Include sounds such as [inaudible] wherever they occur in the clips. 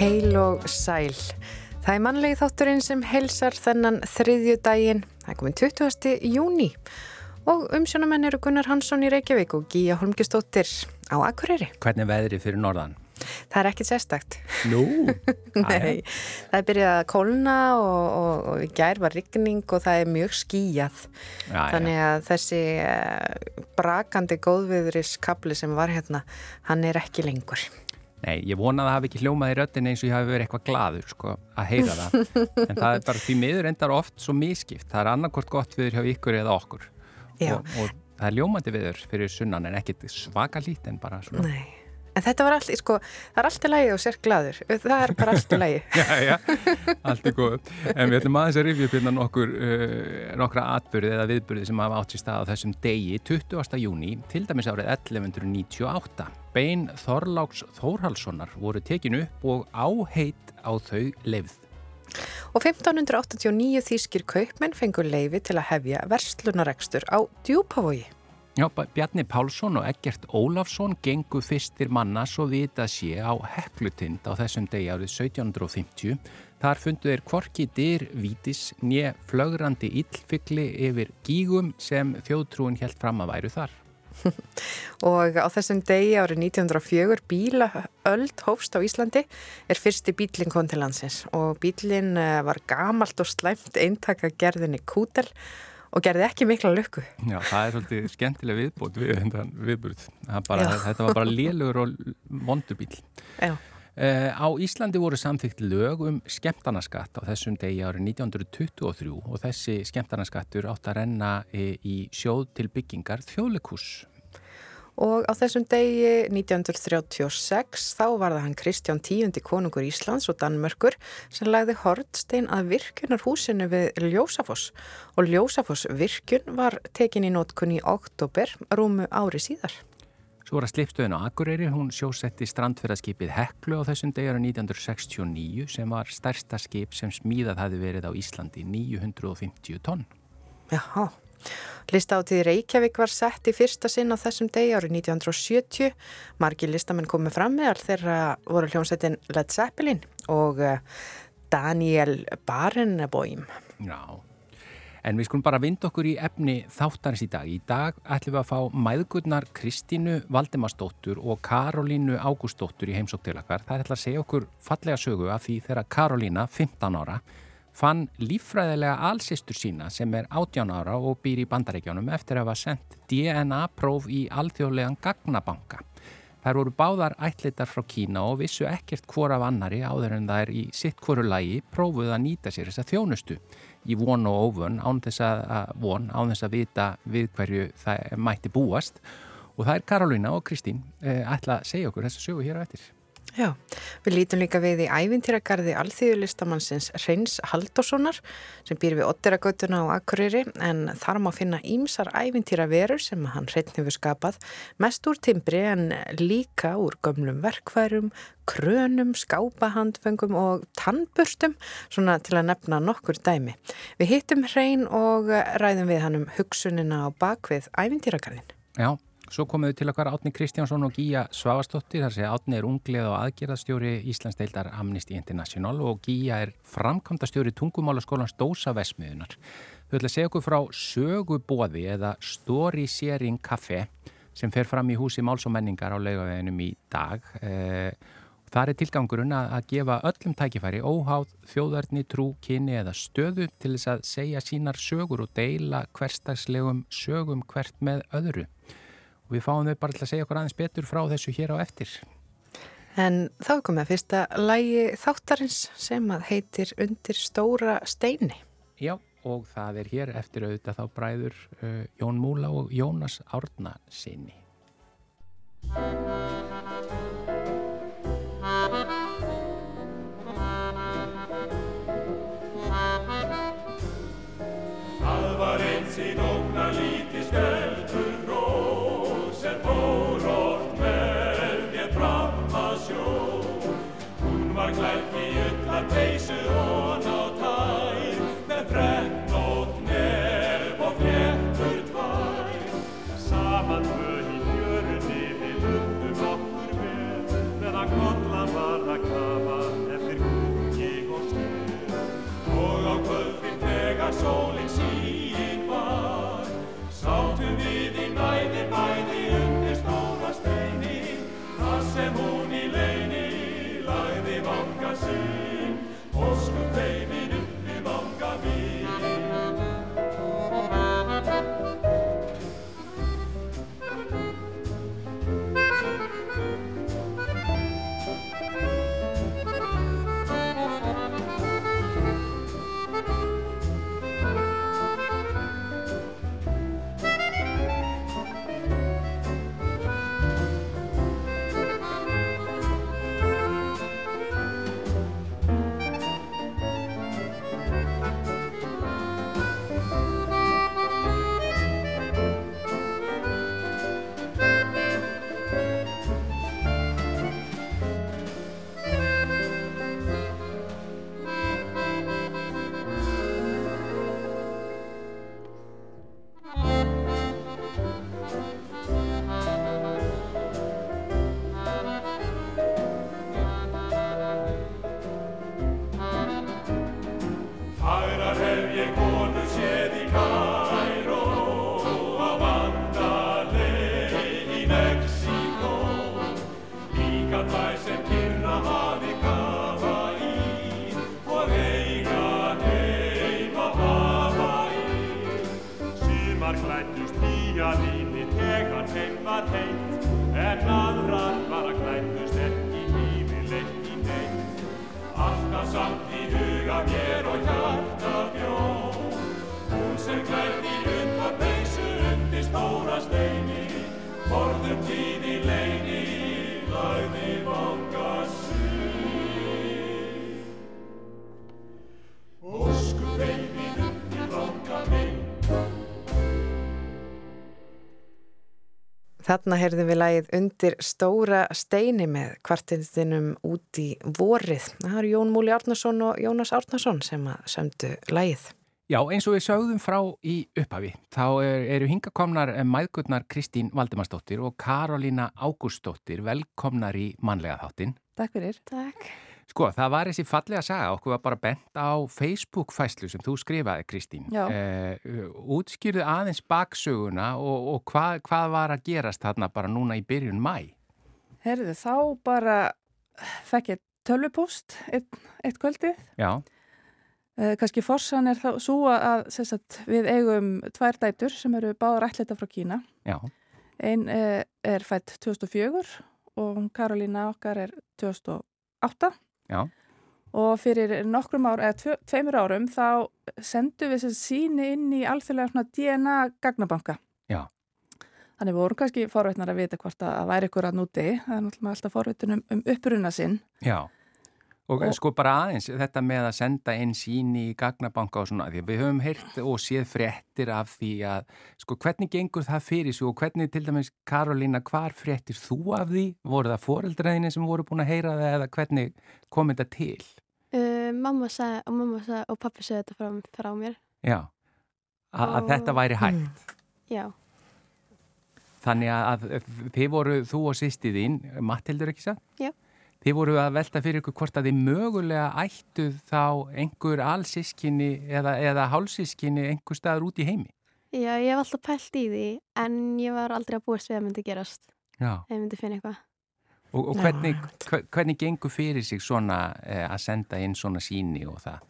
Heil og sæl. Það er mannlegi þátturinn sem helsar þennan þriðju daginn. Það er komin 20. júni og umsjónamenn eru Gunnar Hansson í Reykjavík og Gíja Holmgistóttir á Akureyri. Hvernig veðri fyrir norðan? Það er ekkit sérstakt. Nú? [laughs] Nei, það er byrjað að kólna og, og, og í gær var rigning og það er mjög skíjað. Já, Þannig að þessi uh, brakandi góðviðriskabli sem var hérna, hann er ekki lengur. Nei, ég vona að það hafi ekki hljómað í röttin eins og ég hafi verið eitthvað gladur sko, að heyra það. en það er bara því miður endar oft svo miskipt. Það er annarkort gott viður hjá ykkur eða okkur. Og, og það er ljómandi viður fyrir sunnan en ekkit svaka lít en bara svona. Nei. En þetta var allt, sko, það er allt í lagi og sér gladur. Það er bara allt í lagi. [laughs] já, já, allt er góð. En við ætlum aðeins að rifja upp hérna nokkur, uh, nokkra atbyrði eða viðbyrði sem hafa átt sér stað á þessum degi 20. júni, til dæmis árið 1198. Bein Þorláks Þórhalssonar voru tekinu upp og áheit á þau leifð. Og 1589 þýskir kaupmenn fengur leifi til að hefja verslunarekstur á djúpavogi. Já, Bjarni Pálsson og Eggert Ólafsson gengu fyrstir manna svo vita sé á heklutind á þessum degi árið 1750. Þar fundu þeir kvorki dyr vítis nýja flögrandi illfykli yfir gígum sem þjóðtrúin helt fram að væru þar. [laughs] og á þessum degi árið 1904 bílaöld hófst á Íslandi er fyrsti bílinn kom til landsins og bílinn eh, var gamalt og slæmt eintaka gerðinni kútel og gerði ekki mikla lukku. Já, það er svolítið skemmtilega viðbót við þennan viðbúrð. Þetta var bara lélugur og vondubíl. Já. Uh, á Íslandi voru samþygt lög um skemmtarnaskatt á þessum degi árið 1923 og þessi skemmtarnaskattur átt að renna í, í sjóð til byggingar þjóðleikús. Og á þessum degi 1936 þá var það hann Kristján Tíundi konungur Íslands og Danmörkur sem lagði hortstein að virkunar húsinu við Ljósafoss og Ljósafoss virkun var tekin í nótkun í oktober rúmu ári síðar. Svo var að slipstöðin á Akureyri, hún sjósetti strandferðarskipið Heklu á þessum degjara 1969 sem var stærsta skip sem smíðað hafi verið á Íslandi, 950 tonn. Jaha, listáttið Reykjavík var sett í fyrsta sinn á þessum degi árið 1970. Margi listamenn komið fram með all þeirra voru hljómsveitin Led Zeppelin og eh, Daniel Barenboim. Já. En við skulum bara vinda okkur í efni þáttarins í dag. Í dag ætlum við að fá mæðgurnar Kristínu Valdemarsdóttur og Karolínu Ágústóttur í heimsók til okkar. Það ætla að segja okkur fallega sögu af því þegar Karolína, 15 ára, fann líffræðilega allsistur sína sem er 18 ára og býr í bandaríkjónum eftir að hafa sendt DNA-próf í alþjóðlegan gagnabanka. Þær voru báðar ætlitar frá Kína og vissu ekkert hvora af annari áður en er í sitt hvoru lægi prófuð að nýta sér þessa þjónustu í von og óvun án þess að von, án þess að vita við hverju það mætti búast og það er Karolina og Kristín eh, ætla að segja okkur þessa sögu hér á eftir. Já, við lítum líka við í ævintýragarði alþýðulistamannsins Hreins Haldurssonar sem býr við Otteragötuna á Akureyri en þar má finna ímsar ævintýraverur sem hann hrein hefur skapað mest úr timbri en líka úr gömlum verkværum, krönum, skápahandfengum og tannburstum svona til að nefna nokkur dæmi. Við hittum Hrein og ræðum við hann um hugsunina á bakvið ævintýragarðin. Já. Svo komum við til okkar Átni Kristjánsson og Gíja Svavastóttir, þar sé Átni er unglið og aðgerðastjóri Íslandsdeildar Amnesty International og Gíja er framkvæmdastjóri tungumálaskólans Dósa Vesmiðunar. Þau ætla að segja okkur frá sögubóði eða Story Sharing Café sem fer fram í húsi Máls og menningar á laugaveginum í dag. Það er tilgangurinn að gefa öllum tækifæri óháð, þjóðarni, trú, kyni eða stöðu til þess að segja sínar sögur og deila hverstagslegum sögum hvert með öðru. Og við fáum þau bara til að segja okkur aðeins betur frá þessu hér á eftir. En þá komum við fyrsta lægi þáttarins sem að heitir Undir stóra steini. Já, og það er hér eftir auðvitað þá bræður uh, Jón Múla og Jónas Árna sinni. Þarna heyrðum við lagið undir stóra steini með kvartindinum út í vorið. Það eru Jón Múli Árnason og Jónas Árnason sem að söndu lagið. Já, eins og við sögðum frá í upphafi, þá er, eru hingakomnar mæðgurnar Kristín Valdimarsdóttir og Karolína Ágústóttir velkomnar í mannlega þáttin. Takk fyrir. Takk. Sko, það var þessi fallega saga, okkur var bara bent á Facebook-fæslu sem þú skrifaði, Kristín. Uh, útskýrðu aðeins baksöguna og, og hvað, hvað var að gerast þarna bara núna í byrjun mæ? Herðu, þá bara fekk ég tölvupúst eitt, eitt kvöldið. Já, Eh, kannski forsan er þá svo að sagt, við eigum tvær dætur sem eru báðar ætlita frá Kína. já, Einn eh, er fætt 2004 og hún Karolína okkar er 2008. já, Og fyrir nokkrum árum, eða tve, tveimur árum, þá sendum við þessi síni inn í alþjóðlega DNA gagnabanka. Já. Þannig vorum kannski forveitnar að vita hvort að væri ykkur að núti. Það er náttúrulega alltaf forveitin um, um uppruna sinn. já. Og, Og- sko bara aðeins, þetta með að senda inn síni í gagnabanka og svona, því að við höfum heyrt og séð fréttir af því að, sko hvernig gengur það fyrir sig og hvernig til dæmis, Karolína, hvar fréttir þú af því? Voru það foreldraðinni sem voru búin að heyra það eða hvernig kom þetta til? Uh, mamma sagði og mamma sagði og pappi sagði þetta frá, frá mér. Já, A að Og- þetta væri hægt. Já. Þannig að þið voru, þú og sýsti þín, Mattildur ekki satt? Já. Þið voru að velta fyrir ykkur hvort að þið mögulega ættuð þá einhver allsískinni eða, eða hálsískinni einhver staður út í heimi. Já, ég hef alltaf pælt í því en ég var aldrei að búast við að myndi gerast. Já. Ef ég myndi finna eitthvað. Og, og hvernig, hver- hvernig gengur fyrir sig svona eh, að senda inn svona síni og það?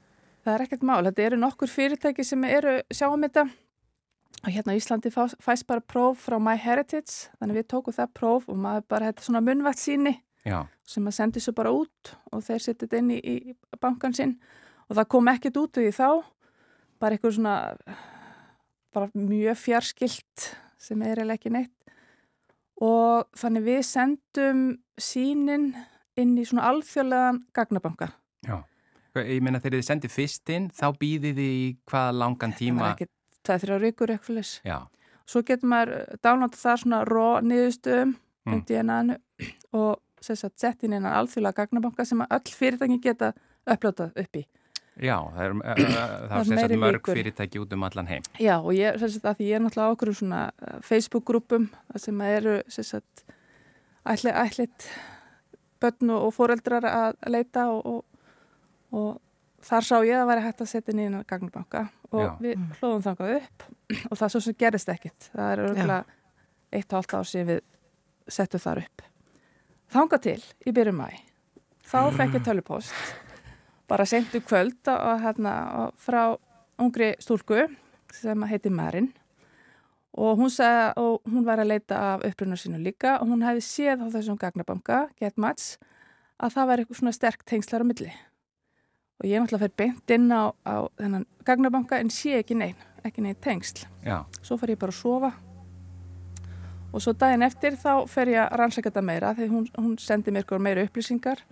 Það er ekkert mál. Þetta eru nokkur fyrirtæki sem eru sjáum þetta. Og hérna Íslandi fá, fæst bara próf frá MyHeritage. Þannig við tókum það próf og maður bara þetta svona munnvægt síni Já, sem maður sendi svo bara út og þeir setja þetta inn í, í bankan sinn. Og það kom ekkert út við því þá. Bara eitthvað svona bara mjög fjarskilt sem er eiginlega ekki neitt. Og þannig við sendum sínin inn í svona alþjóðlegan gagnabanka. já. Ég meina þegar þið sendið fyrst inn, þá býðið þið í hvaða langan Það tíma? var ekki tveið þrjá vikur eitthvað leys. Já, Svo getur maður downloada það svona ró niðurstöðum Mm. um DNA-nu og sagt sett inn innan alþjóðlega gagnabanka sem að öll fyrirtæki geta uppljótað upp í. já, það er, það Það er sem sagt mörg líkur. fyrirtæki út um allan heim. Já og ég, sem sagt, að því ég er náttúrulega okkur svona uh, Facebook-grúpum þar sem eru sem sagt ætli, ætlit börn og, foreldrar að leita og, og, og þar sá ég að það væri hægt að setja inn í innan gagnabanka og Já. við hlóðum þangað upp [clears throat] og það svo sem gerist ekkit. Það er örgulega eitt og halvt ár síðan við settum þar upp. Þangað til í byrjum mæ. Þá fekk ég tölupost bara sendu kvöld og, hérna, frá ungri stúlku sem heiti Marin og hún sagði og hún var að leita af upprunnar sínu líka og hún hefði séð á þessum gagnabanka, GetMatch, að það var eitthvað svona sterk tengslar á milli. Og ég náttúrulega fyrir beint inn á, á þennan gagnabanka en sé ekki neinn, ekki neinn tengsl. Já, Svo fer ég bara að sofa og svo daginn eftir þá fer ég að rannsaka þetta meira því hún, hún sendi mér meira upplýsingar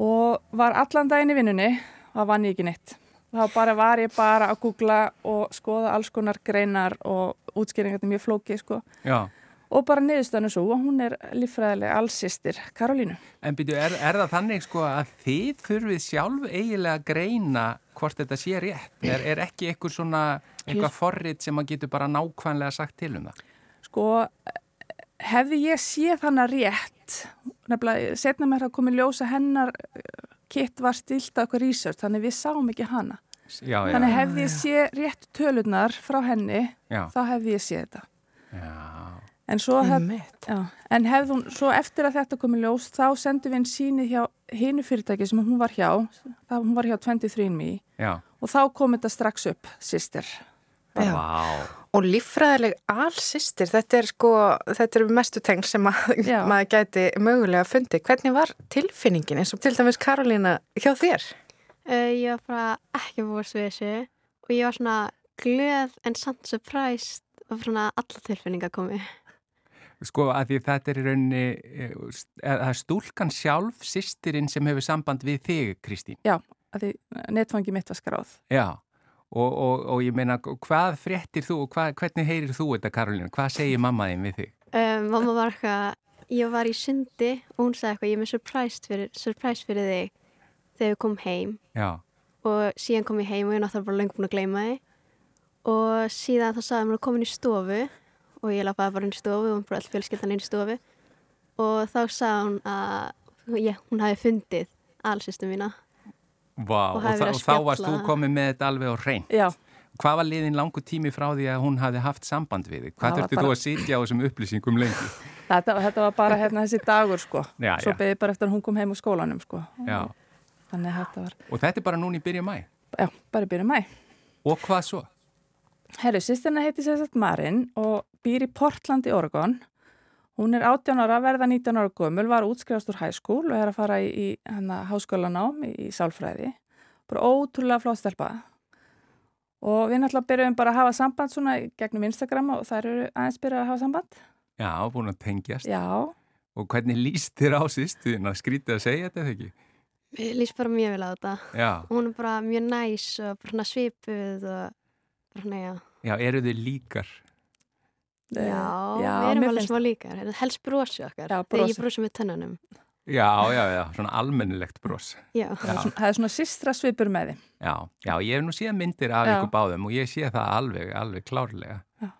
og var allan daginn í vinnunni það vann ég ekki neitt. Þá bara var ég bara að googla og skoða alls konar greinar og útskýringar þetta er mjög flókið sko já. og bara niðurstanu svo og hún er líffræðilega allsistir Karolínu. En byrju, er, er það þannig sko að þið þurfið sjálf eiginlega að greina hvort þetta sé rétt? Er, er ekki eitthvað svona, eitthvað forrið sem að getur bara nákvæmlega sagt til um það? Sko, hefði ég séð hana rétt, nefnilega, setna mér að komi ljósa hennar eh, kitt var stilt að okkur research, þannig við sáum ekki hana. Já, já, Þannig hefði ég séð rétt tölurnar frá henni, já, þá hefði ég séð þetta. já, En svo, hef, en hefði hún, svo eftir að þetta komi ljós, þá sendum við einn síni hjá hinu fyrirtæki sem hún var hjá, það, hún var hjá 23andMe já, og þá kom þetta strax upp, sýstir. Vá, Og líffræðileg allsistir, þetta er sko, þetta eru mestu teng sem að, [laughs] maður gæti mögulega fundið. Hvernig var tilfinningin eins og til dæmis Karolína hjá þér? Uh, ég var bara ekki búast við þessu og ég var svona glöð en samt surprised svona alla tilfinninga komi. Sko að því þetta er í rauninni, eh, er það er stúlkan sjálf, sýstirinn sem hefur samband við þig, Kristín? Já, að því netfangi mitt var skráð. Já, og, og, og ég meina, hvað fréttir þú og hvað, hvernig heyrir þú þetta, Karolina? Hvað segir mamma þín við þig? Um, mamma var eitthvað, ég var í sundi og hún sagði eitthvað, ég er með surprise fyrir, surprise fyrir þig þegar við komum heim. Já, og síðan kom ég heim og ég náttúrulega bara lengur búin að gleyma þig og síðan þá sagði mér að komin í stofu og ég lafaði bara inn í stofu og bara all fjölskyldan inn í stofu. Og þá sagði hún að ég, hún hafi fundið allsýstu mína Vá, Og og, hafi og þá varst þú komið með þetta alveg á hrein. Já, Hvað var liðin langu tími frá því að hún hafði haft samband við þig? Hvað þurfti bara- þú að sitja á þessum upplýsingum lengi? [laughs] þetta, þetta var bara hérna þessi dagur sko. Já, Svo beði bara eftir að hún kom heim úr skólanum sko. Já, Þannig að þetta var, og þetta er bara núna í byrju mæ. já, bara í byrju mæ. Og hvað svo? Herru, sýstina heiti sér sagt Marin og býr í Portland í Oregon. Hún er 18 ára, verða 19 ára gömul, var útskrifast úr high school og er að fara í, í hana, háskólanám í, í sálfræði. Bara ótrúlega flott stelpa. Og við náttúrulega byrjum bara að hafa samband svona í gegnum Instagram og þær eru aðeins byrjað að hafa samband. Já, búin að tengjast. Já, Og hvernig líst þér á sýstuðin að skrítið að segja þetta eða ekki? Mér líst bara mjög vel á þetta Já, hún er bara mjög næs og bara svipuð og bara svona já já, eru þið líkar? Já, já við erum alveg finnst- smá líkar helst brosi okkar Já, þegar ég brosi. með tönnunum Já, já, já, svona almennilegt bros. já, Það er svona- það er svona systra svipur með þeim. Já, já, ég hef nú séð myndir af Já. ykkur báðum og ég sé það alveg, alveg klárlega. Já.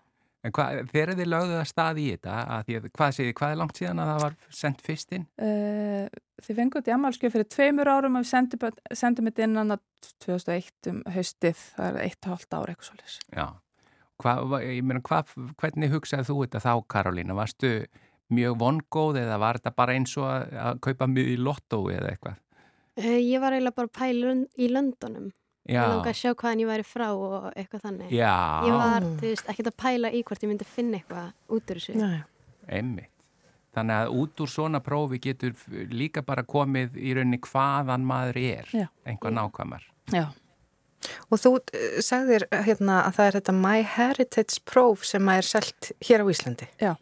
En hvað, þegar þið lögðu það stað í þetta, að því, að- hvað segir, hvað er langt síðan að það var sendt fyrst inn? Uh, þið í ammálskjöf fyrir tveimur árum og við sendum, þetta inn annað 2001 um haustið, það er eitt og halvt ára eitthvað svolítið. Já, hvað, va- ég meina, hvað, hvernig hugsaði þú þetta þá, Karolína? Varstu mjög vongóð eða var þetta bara eins og að, að kaupa mjög í lottói eða eitthvað? Uh, ég var eiginlega bara að pæla í Londonum Já, ég langaði að sjá hvaðan ég væri frá og eitthvað þannig já, ég var, þú veist, ekkert að pæla í hvort ég myndi finna eitthvað út úr þessu Nei. einmitt. Þannig að út úr svona prófi getur líka bara komið í rauninni hvaðan maður er, Já. einhvað nákvæmar. Já, Og þú uh, sagðir hérna að það er þetta My Heritage próf sem er selt hér á Íslandi. já.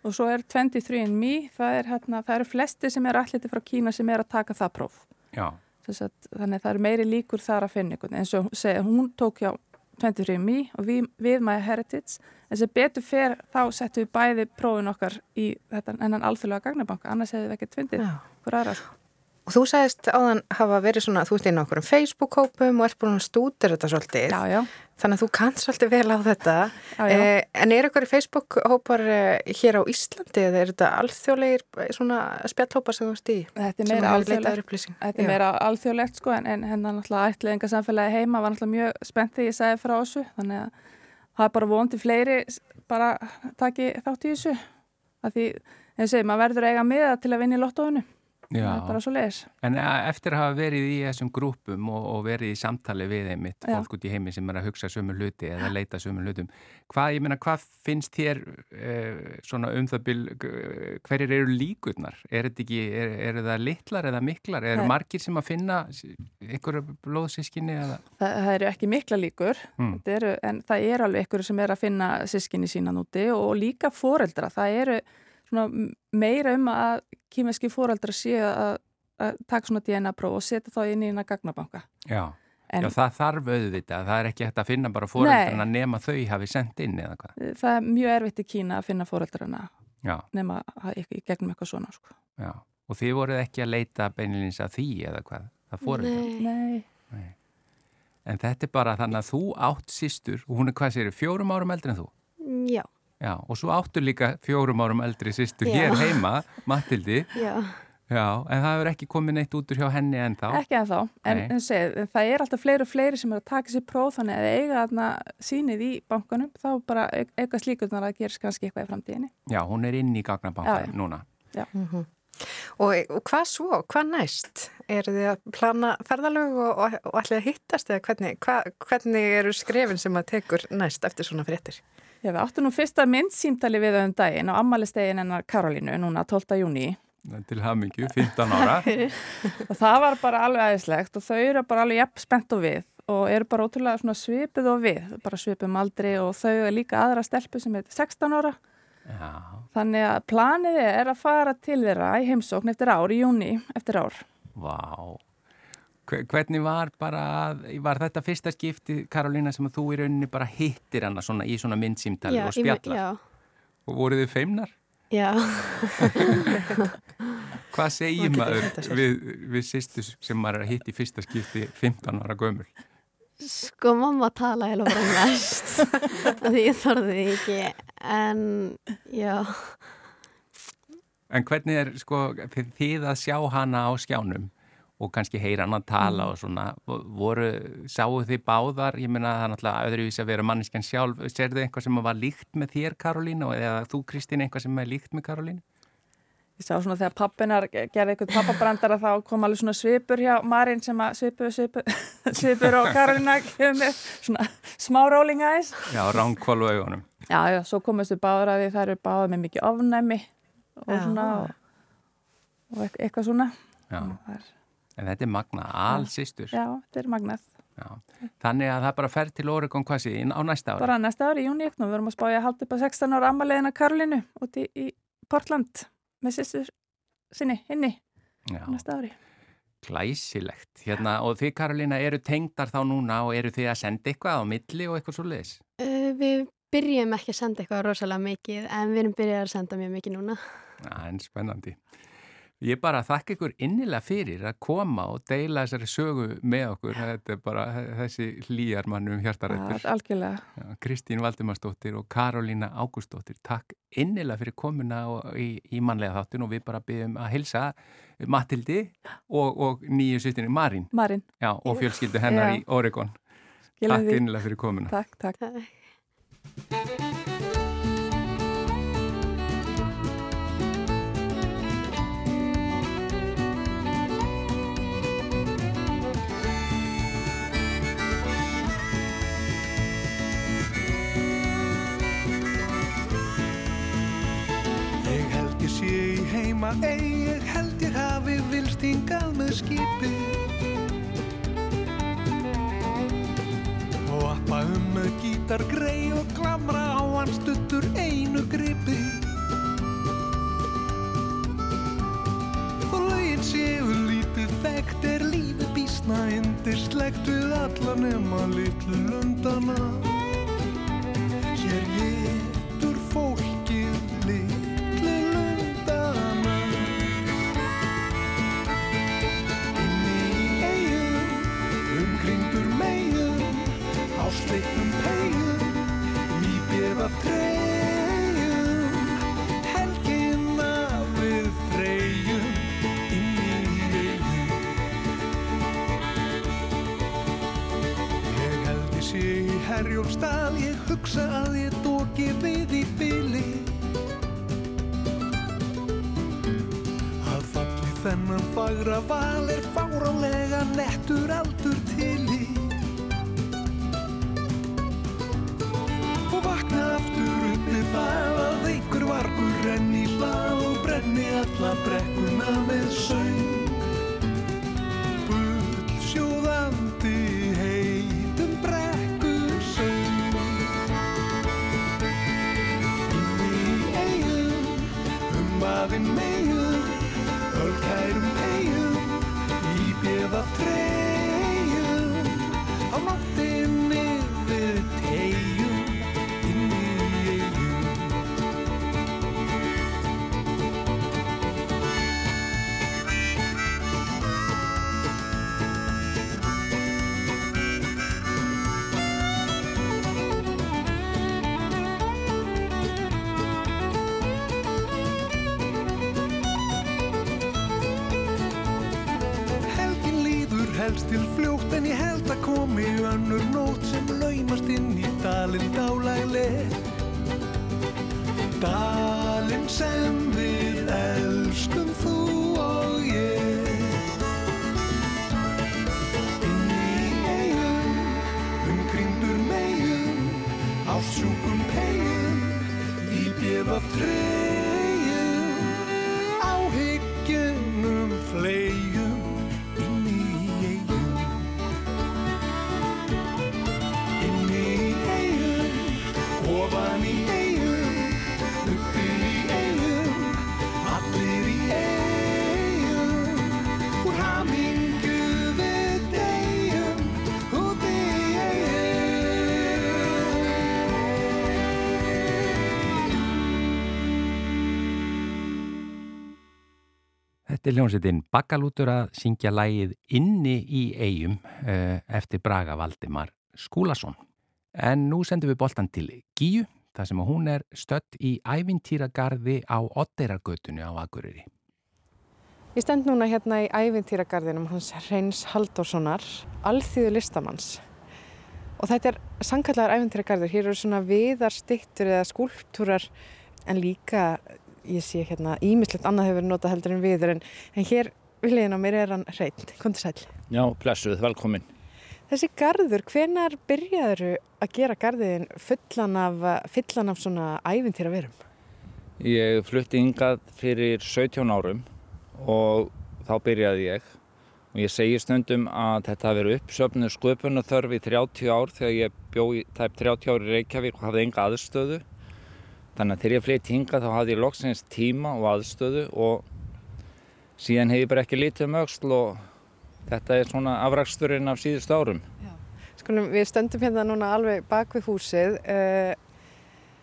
Og svo er 23andMe, það, er, hérna, það eru flesti sem eru allir frá Kína sem er að taka það próf. Já, að, þannig að það eru meiri líkur þar að finna einhvern. En svo segja, hún tók hjá 23andMe og við, við My Heritage. En sem betur fer þá settum við bæði prófin okkar í þetta ennan alþjóðlega gagnabanka, annars hefðu við fundið Já. hver aðra. sko. Og þú sagðist áðan hafa verið svona, þú ert inn á okkur um Facebook-hópum og ert búin að stútir þetta svolítið. Já, já, Þannig að þú kannst svolítið vel á þetta. já, já. Eh, en er ykkur Facebook-hópar eh, hér á Íslandi eða er þetta alþjóðlegir eh, svona spjallhópar sem þú ert í? Þetta er meira alþjóðlegt. Þetta er meira alþjóðlegt sko en, en hennar náttúrulega ætliðinga samfélagi heima var náttúrulega mjög spennt þegar ég sagði frá þessu þannig að það er bara vondi fleiri bara taki þátt í þessu því, en segi, maður verður eiga miða til að vinna í lottóinu það er bara svo leiðis En eh, eftir að hafa verið í þessum grúpum og, og verið í samtali við einmitt Já. fólk út í heimi sem er að hugsa sömu hluti eða leita sömu hlutum, hvað, ég meina, hvað finnst þér eh, svona um það eh, hverjir eru líkurnar? Er þetta ekki, er, eru það litlar eða miklar? Eru Nei. margir sem að finna einhverju blóðsískinni eða? það, það eru ekki mikla líkur Mm. Eru, en það er alveg ykkur sem er að finna sískinni sína núti og líka foreldra, það eru meira um að kýmeski foreldra séu að, að taka svona DNA-próf og setja þá inn í eina gagnabanka Já. En- Já, það þarf auðvitað, það er ekki hægt að finna bara fóreldrana nema þau hafi sendt inn eða hvað. það er mjög erfitt í Kína að finna foreldrana Já, nema að- í gegnum eitthvað svona sko. já. Og þið voruð ekki að leita beinilins að því eða hvað, það fóreldra. Nei, Nei, En þetta er bara þannig að þú átt sístur og hún er hvað sér, fjórum árum eldri en þú? já, Já, og svo áttu líka fjórum árum eldri sístur Já. hér heima, Matildi. já Já, en það hefur ekki komið neitt út úr hjá henni en þá. ekki en þá en, en segið, það er alltaf fleiri og fleiri sem er að taka sér próf þannig að eiga þarna sínið í bankanum þá bara eitthvað slíkurnar að gerist kannski eitthvað í framtíðinni Já, hún er inn í gagnabanka Já, já. núna. Og, og hvað svo? Hvað næst? Er þið að plana ferðalög og, og, og allir að hittast eða hvernig, hva, hvernig eru skrefin sem að tekur næst eftir svona fréttir? Já, við áttum nú fyrsta myndsýmtali við um daginn á ammælistegin hennar Karolínu núna 12. júni Til hamingju, 15 ára. [laughs] og það var bara alveg aðeinslegt og þau eru bara alveg jafn spennt og við og eru bara ótrúlega svipið og við, bara svipum aldri og þau er líka aðra stelpu sem er 16 ára. Já. Þannig að planið er að fara til þeirra í heimsókn eftir ár, í júni eftir ár. Vá. Hvernig var bara, var þetta fyrsta skipti, Karolina, sem þú í rauninni bara hittir hana svona í svona myndsýmtali og spjallar? Já. Og voruð þið feimnar? Já. [laughs] Hvað segir maður við, við sýstu sem maður er að hitta í fyrsta skipti 15 ára gömul? Sko mamma tala heila bara mest [laughs] því ég þorði ekki en já En hvernig er sko þið að sjá hana á skjánum og kannski heyra hann að tala mm. og svona voru, sáu þið báðar ég menna það er náttúrulega öðruvís að vera manneskjan sjálf, ser þið eitthvað sem var líkt með þér Karolín og eða þú Kristín eitthvað sem er líkt með Karolín? Ég sá svona þegar pappinar gerði eitthvað pappabrandara þá kom alveg svona svipur hjá Marín sem að svipur, svipur, [laughs] svipur og Karolina kemur svona smá rolling eyes. Já, ránkvál og augunum. Já, já, svo komist við báður að því það eru báður með mikið ofnæmi og já. svona og, og eitthvað svona. Já, er, en þetta er magnað, allsýstur. Já, þetta er magnað. Já. Þannig að það bara fer til Oregon hvað sé, á næsta ári? Bara næsta ári, júni, við verum að spája að halda upp að 16 ára ammaliðina Karolinu úti í, í Portland með sýstur sinni inni næsta ári. Glæsilegt. Hérna, og þið Karolina eru tengdar þá núna og eru þið að senda eitthvað á milli og eitthvað svo leiðis? Uh, við byrjum ekki að senda eitthvað rosalega mikið en við erum byrjað að senda mjög mikið núna. Já, en spennandi. Ég bara þakka ykkur innilega fyrir að koma og deila þessari sögu með okkur. Þetta er bara þessi hlýjar mannum hjartarættur. Ja, algjörlega. Kristín Valdimarsdóttir og Karolína Ágústóttir. Takk innilega fyrir komuna í, í mannlega þáttun og við bara byggjum að hilsa Matildi og, og nýju sýstinni Marín. Marín. Já, og fjölskyldu hennar Já. í Oregon. Takk því. innilega fyrir komuna. Takk, takk. Ei, ég held ég hafi vilst hingað með skipi. Og appa um með gítar grei og glamra á hans stuttur einu gripi. Og lögin séu lítið þekkt er lífi bísna indislegt við alla nema litlu lundana þennan fagra val er fárálega nettur aldur til í. það að einhver vargur renni hlað og brenni alla brekkuna helst til fljótt en ég held að komi önnur nót sem laumast inn í dalinn dálægleg Dalinn sem við elskum þú og ég. Inn í eigum, umkringdur megum ásjúkum pegum í bjöf af treyum Þetta er hljómsveitin Bakalútur að syngja lægið Inni í eigum eh, eftir Braga Valdimar Skúlason. En nú sendum við boltan til Gíu, þar sem hún er stött í ævintýragarði á Otterargötunni á Akureyri. Ég stend núna hérna í ævintýragarðinum hans Hreins Halldórssonar, alþýðu listamanns. Og þetta er sankallar ævintýragarður. Hér eru svona viðarstittur eða skúlptúrar en líka, ég sé hérna, ímislegt annað hefur notað heldur en viður en, en hér við liðin á mér er hann Hrein. Kondi sæl. Já, blessuð, velkomin. Þessi garður, hvenar byrjaður að gera garðin fullan af, fullan af svona ævintýra verum? Ég flutti yngað fyrir 17 árum og þá byrjaði ég og ég segi stundum að þetta hafi verið uppsöfnu sköpunarþörf í 30 ár þegar ég bjó í tæp 30 ári Reykjavík og hafði enga aðstöðu þannig að þegar ég flytti hingað þá hafði ég loksins tíma og aðstöðu og síðan hef ég bara ekki litið um auksl og þetta er svona afraksturinn af síðustu árum. Skulum, við stöndum hérna núna alveg bak við húsið,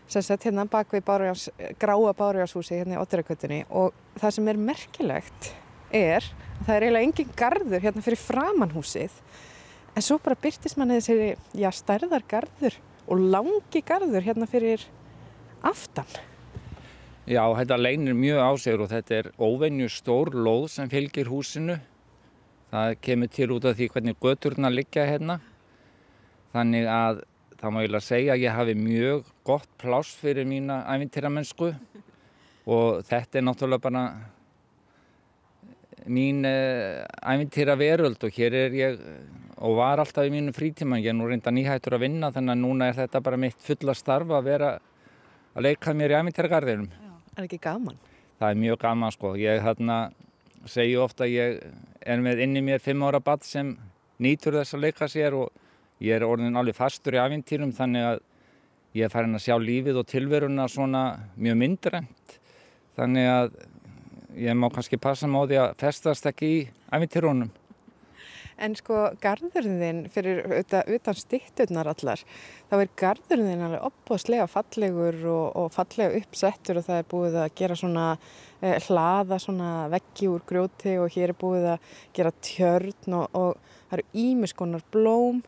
sem sagt hérna bak við bárujans, gráa bárujánshúsið hérna í Otterakvötunni og það sem er merkilegt er að það er eiginlega engin garður hérna fyrir framannhúsið en svo bara byrtist manni þessi, já, stærðar garður og langi garður hérna fyrir aftan. Já, þetta leynir mjög á sig og þetta er óvenju stór lóð sem fylgir húsinu. Það kemur til út af því hvernig göturna liggja hérna. Þannig að það má ég lega segja að ég hafi mjög gott pláss fyrir mína æfintýramennsku og þetta er náttúrulega bara mín uh, æfintýra veröld og hér er ég og var alltaf í mínu frítíma. Ég er nú reynda nýhættur að vinna þannig að núna er þetta bara mitt fulla starf að vera að leika mér í æfintýragarðinum. Er ekki gaman? Það er mjög gaman sko. Ég hérna, segju ofta að ég er með inni mér fimm ára badd sem nýtur þess að leika sér og ég er orðin alveg fastur í æfintýrum þannig að ég er farin að sjá lífið og tilveruna svona mjög myndrænt. Þannig að ég má kannski passa því að festast ekki í æfintýrunum. En sko garðurinn þinn fyrir utan, utan stitturnar allar, þá er garðurinn þinn alveg opbóðslega fallegur og, og fallega uppsettur og það er búið að gera svona eh, hlaða svona veggi úr grjóti og hér er búið að gera tjörn og, og það eru ímiskonar blóm.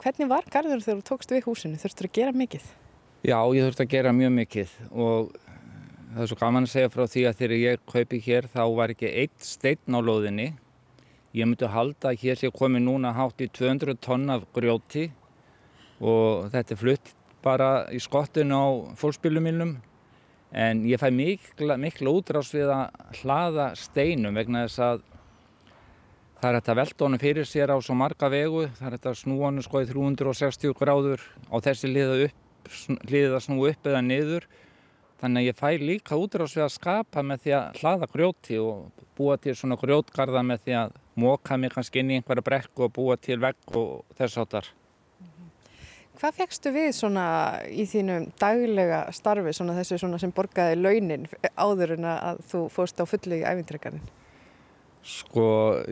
Hvernig var garðurinn þegar þú tókst við húsinu? Þurftur að gera mikið? Já, ég þurfti að gera mjög mikið og það er svo gaman að segja frá því að þegar ég kaupi hér þá var ekki eitt steinn á lóðinni Ég myndi halda að hér sé komið núna hátt í 200 tonn af grjóti og þetta er flutt bara í skottinu á fólkspilumilnum en ég fæ mikla, mikla útrás við að hlaða steinum vegna þess að það er þetta velta honum fyrir sér á svo marga vegu, það er þetta snú honum sko í 360 gráður á þessi liða, upp, liða snú upp eða niður. Þannig að ég fæ líka útrás við að skapa með því að hlaða grjóti og búa til svona grjótgarða með því að móka mig kannski inn í einhverja brekku og búa til vegg og þess áttar. Hvað fegstu við svona í þínu daglega starfi svona þessu svona sem borgaði launin áður en að þú fórst á fullu í æfintryggjarinn? Sko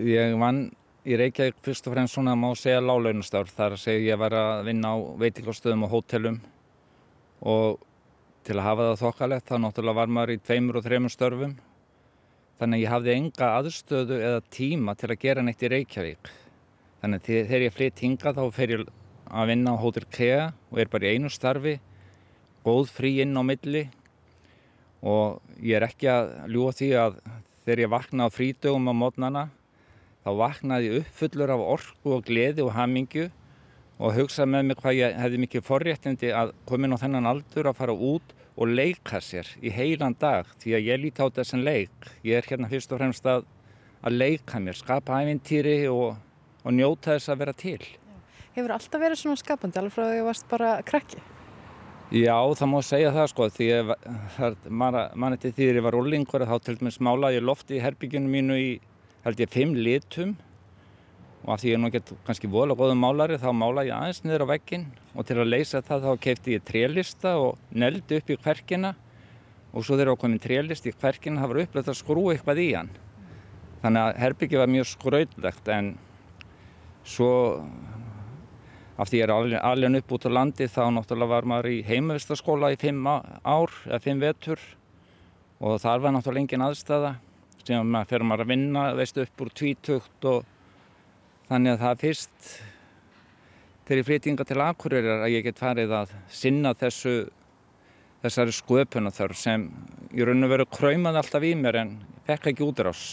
ég vann í Reykjavík fyrst og fremst svona má segja lálaunastarf þar að segja ég var að vinna á veitingastöðum og hótelum og til að hafa það þokkalegt þá náttúrulega var maður í tveimur og þreimur störfum þannig að ég hafði enga aðstöðu eða tíma til að gera neitt í Reykjavík. Þannig að þegar ég flytt hinga þá fer ég að vinna á Hotel Kea og er bara í einu starfi góð frí inn á milli. Og ég er ekki að ljúa því að þegar ég vakna á frídögum á mótnana þá vaknaði ég uppfullur af orku og gleði og hamingju og hugsa með mig hvað ég hefði mikið forréttindi að komin á þennan aldur að fara út og leika sér í heilan dag því að ég líti á þessan leik. Ég er hérna fyrst og fremst að, að leika mér, skapa ævintýri og, og njóta þess að vera til. Hefur alltaf verið svona skapandi alveg frá því að þú varst bara krakki? Já, það má segja það sko því að mann eftir því að ég var úrlingur þá til dæmis málaði ég lofti í herbyggjunum mínu í held ég fimm litum og af því ég nú ekki kannski vola góðum málari þá mála ég aðeins niður á veggin og til að leysa það þá keipti ég trélista og neldi upp í hverkina og svo þegar ég komin trélist í hverkina það var upplætt að skrú eitthvað í hann. Þannig að herbyggi var mjög skrautlegt en svo af því ég er alveg upp út á landi þá náttúrulega var maður í heimavistaskóla í fimm ár eða fimm vetur. Og þar var náttúrulega engin aðstæða síðan maður fyrir maður að vinna, veistu, upp úr tvítugt og þannig að það fyrst þegar ég flyttinga til Akureyrar að ég get farið að sinna þessu þessari sköpunarþörf sem í raun og veru kröymaði alltaf í mér en fekk ekki útrás.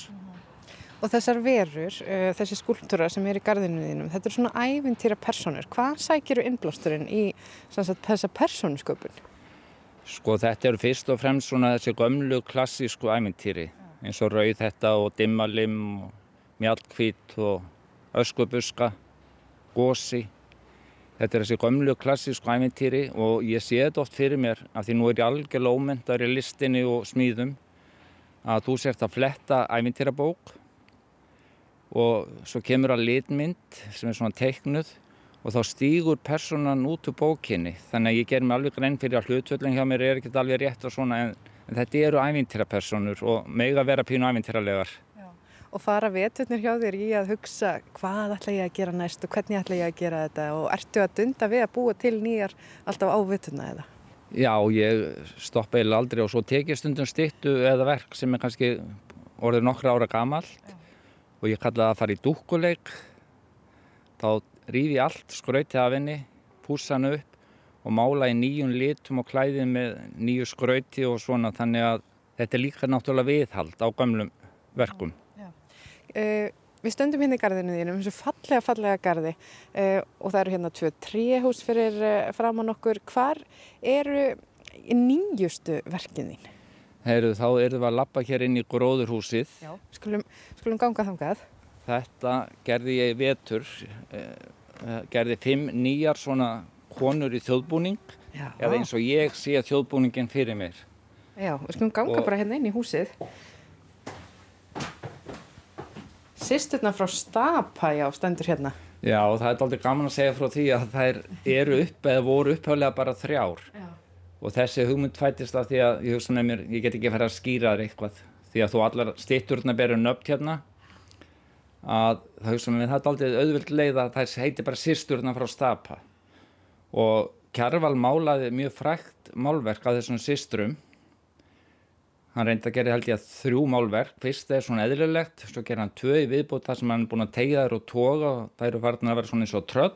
Og þessar verur, uh, þessi skúltúra sem er í gardinu þínum, þetta er svona ævintýra personur. Hvað sækir þú innblásturinn í sagt, þessa persónusköpun? Sko þetta eru fyrst og fremst svona þessi gömlu klassísku ævintýri eins og rauð þetta og dimmalim og mjallkvít og öskubuska, gósi. Þetta er þessi gömlu klassísku ævintýri og ég sé þetta oft fyrir mér af því nú er ég algjörlega ómyndar í listinni og smíðum að þú sért að fletta ævintýrabók og svo kemur að litmynd sem er svona teiknuð og þá stýgur personan út úr bókinni þannig að ég ger mig alveg grein fyrir að hlutvöldin hjá mér er ekkert alveg rétt og svona en, en þetta eru ævintýrapersonur og meg að vera pínu ævintýralegar Og fara veturnir hjá þér í að hugsa hvað ætla ég að gera næst og hvernig ætla ég að gera þetta og ertu að dunda við að búa til nýjar alltaf á veturna eða? Já, ég stoppa eða aldrei og svo tekið stundum stittu eða verk sem er kannski orðið nokkra ára gamalt og ég kalla það að fara í dúkkuleik. Þá rýfi allt skrautið af henni púsa hann upp og mála í nýjum litum og klæðið með nýju skrauti og svona þannig að þetta er líka náttúrulega viðhald á gamlum verkum Uh, við stöndum hérna í gardinu þínum, þessu fallega, fallega gardi uh, og það eru hérna tvö tríhús fyrir uh, framann okkur. Hvar eru nýjustu verkin þín? Heru, þá erum við að lappa hér inn í gróðurhúsið. Já. Skulum, skulum ganga þangað. Þetta gerði ég vetur, gerði fimm nýjar svona konur í þjóðbúning Já. eða eins og ég sé þjóðbúningin fyrir mér. Já, við skulum ganga Og- bara hérna inn í húsið. Sisturna frá Stapa, já, stendur hérna. Já, og það er aldrei gaman að segja frá því að þær eru upp eða voru upphjálega bara þrjár. Já. Og þessi hugmynd fættist af því að ég mér, ég get ekki að fara að skýra þér eitthvað. Því að þú allar stitturna beru nöfn hérna, að það mér, það er aldrei auðvild leið að það heiti bara sýsturna frá Stapa. Og Kjarval málaði mjög frækt málverk af þessum sýsturum. Hann reyndi að gera held ég að þrjú málverk. Fyrst er svona eðlilegt, svo ger hann tvö í viðbútt þar sem hann er búin að tegja þær og toga og þær eru farin að vera svona eins og tröll.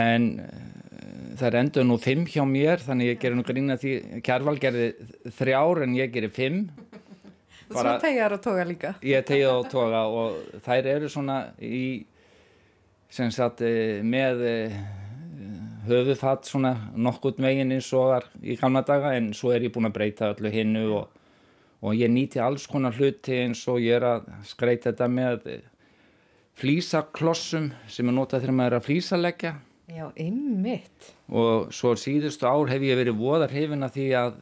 En uh, það er endur nú fimm hjá mér, þannig ég gerir nú grína því Kjarval gerði þrjár en ég gerir fimm. Og svo tegjar og toga líka. Ég tegja og toga og þær eru svona í, sem sagt, eh, með eh, höfuðfatt svona nokkurt megin eins og var í gamla daga en svo er ég búin að breyta öllu hinnu og, og ég nýti alls konar hluti eins og ég er að skreita þetta með flísaklossum sem er notað þegar maður er að flísaleggja. Já, ymmit. og svo síðustu ár hef ég verið voðar hrifin að því að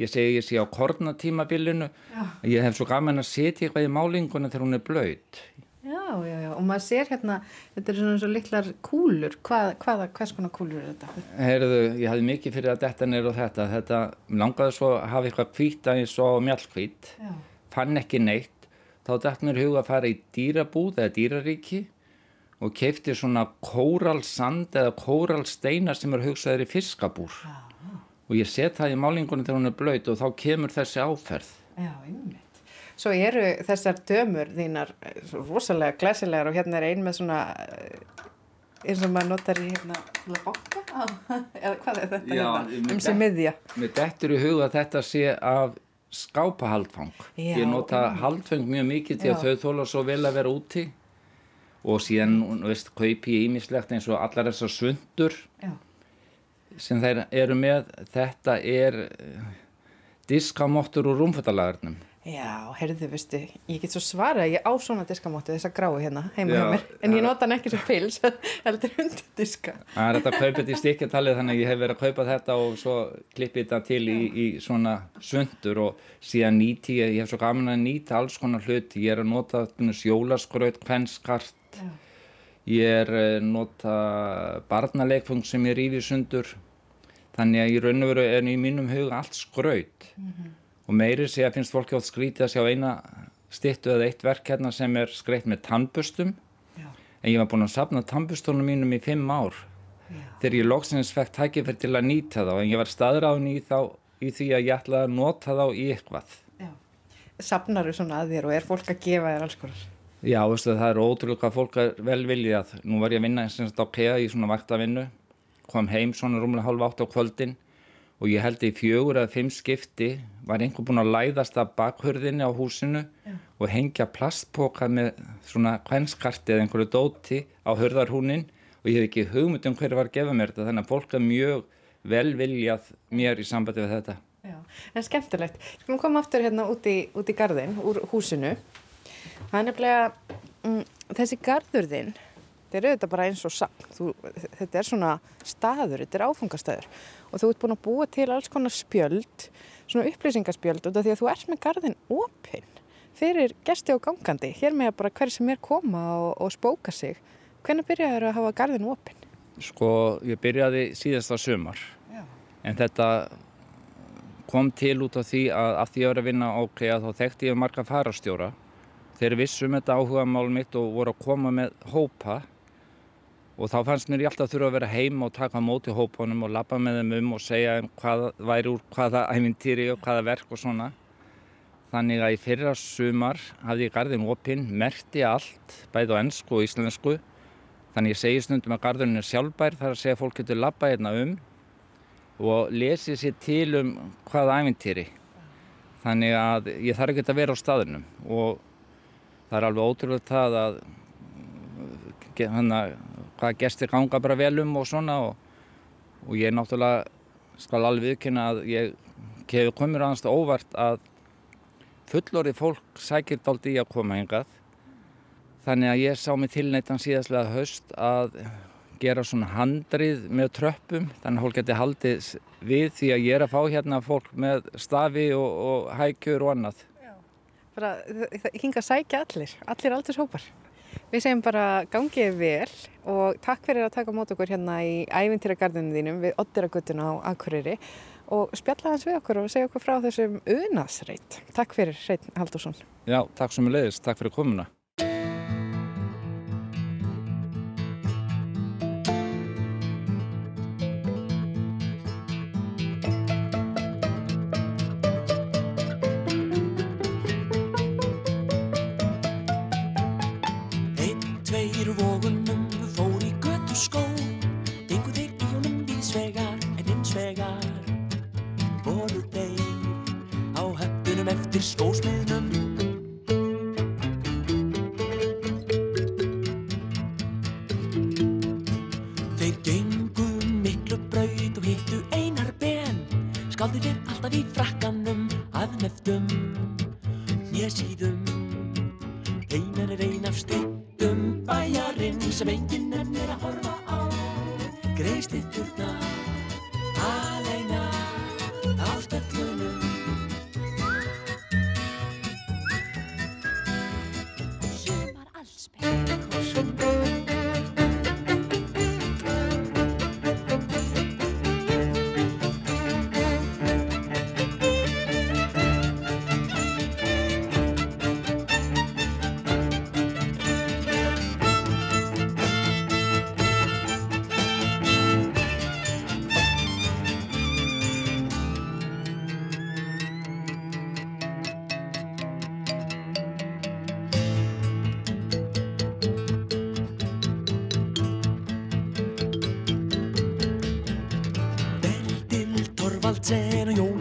ég segi ég sé á kornatímabilinu. Ég hef svo gaman að setja eitthvað í málinguna þegar hún er blöyt Já, já, já. Og maður sér hérna, þetta er svona svo litlar kúlur. Hvað, hvaða, hvers konar kúlur er þetta? Heyrðu, ég hafði mikið fyrir að detta neyru og þetta þetta, langaði svo að hafa eitthvað hvíta eins og mjallhvít Já. fann ekki neitt þá dætt mér huga að fara í dýrabúð eða dýraríki og keipti svona kóralsand eða kóralsteina sem er hugsaður í fiskabúr og ég set það í málingunum þegar hún er blöyt og þá kemur þessi áferð Já, ymmit. Svo eru þessar dömur þínar eh, rosalega glæsilegar og hérna er ein með svona eh, eins og maður notar í hérna til að á, [laughs] eða hvað er þetta Já, hérna? Um sem miðja. Mér dettur í huga að þetta sé af skápahaldfang. Já, ég nota einmitt. haldfang mjög mikið því að Já. þau þóla svo vel að vera úti og síðan, veist, kaupi ég ímislegt eins og allar þessar svundur Já. sem þeir eru með. Þetta er eh, diskamottur úr rúmfattalagarnum. Já, heyrðu, veistu, ég get svo svarað að ég á svona diskamóttu þessa gráu hérna heima Já, hjá mér, en ég nota hann ekki sem pils, [laughs] heldur undir diska. Það er þetta að kaupa þetta í stikkjartalið þannig að ég hef verið að kaupa þetta og svo klippi þetta til í, í svona svundur og síðan nýti ég, ég hef svo gaman að nýta alls konar hluti. Ég er að nota jólaskraut, kvenskart, Já. ég er að nota barnaleikfung sem ég rífi sundur. Þannig að í raun og veru er í mínum huga allt skraut og meiri sé að finnst fólki átt skrítið að sjá eina stittu eða eitt verk hérna sem er skreitt með tannbustum Já. en ég var búinn að safna tannbustunum mínum í fimm ár Já. þegar ég loksins fekk tækifæri til að nýta þá en ég var staðráðin í, í því að ég ætlaði að nota þá í eitthvað sapnar þú svona að þér og er fólk að gefa þér alls konar? Já, veistu, það er ótrúlega hvað fólk er vel viljað. Nú var ég að vinna eins og á KEA í svona vaktavinnu, kom heim svona rúmlega halv átt á kvöldin og ég held í fjögur eða fimm skipti var einhver búin að læðast að bakhörðinni á húsinu Já. og hengja plastpoka með svona kvenskarti eða einhverju dóti á hörðarhúnin og ég hef ekki hugmynd um hverju var að gefa mér þetta þannig að fólk er mjög velviljað mér í sambandi við þetta. Já, en skemmtilegt. Skulum koma aftur hérna út í, út í gardin, úr húsinu. Það er nefnilega, mm, þessi gardurðin, þetta er auðvitað bara eins og. Þú, þetta er svona staður, þetta er áfungastæður og þú ert búin að búa til alls konar spjöld, svona upplýsingaspjöld og því að þú ert með gardin opinn fyrir gesti og gangandi. Hér með bara hver sem er koma og, og spóka sig. Hvernig byrjaður að hafa gardin opinn? Sko, ég byrjaði síðasta sömar Já. en þetta kom til út af því að að því að ég var að vinna ákveða þá þekkti ég marga farastjóra þeir vissum þetta áhuga mál mitt og voru að koma með hópa og þá fannst mér ég alltaf þurfa að vera heim og taka móti hópunum og lappa með þeim um og segja um hvað væri úr hvaða æfintýri og hvaða verk og svona þannig að í fyrra sumar hafði ég gardin opinn, merti allt bæði á ennsku og íslensku Þannig ég segi stundum að gardurinn er sjálfbær þar að segja að fólk getur lappa hérna um og lesi sér til um hvaða æfintýri. Þannig að ég þarf ekki að vera á staðunum og það er alveg ótrúlega það að hana, hvaða gestir ganga bara vel um og svona og, og ég náttúrulega skal alveg viðkynna að ég hefur komið aðast óvart að fullorið fólk sækir daldi í að koma hengað Þannig að ég sá mig tilneitan síðastlega höst að gera svona handrið með tröppum þannig að fólk geti haldið við því að ég er að fá hérna fólk með stafi og, og hækjur og annað. Já. Bara það hinga að sækja allir, allir aldrei hópar. Við segjum bara gangið vel og takk fyrir að taka mót okkur hérna í ævintýragarðinu þínum við Ottiraguttuna á Akureyri og spjalla hans við okkur og segja okkur frá þessum unasreit. Takk fyrir Reitn Haldursson. Já, takk sem er leiðist. Takk fyrir komuna. Þorvaldsen og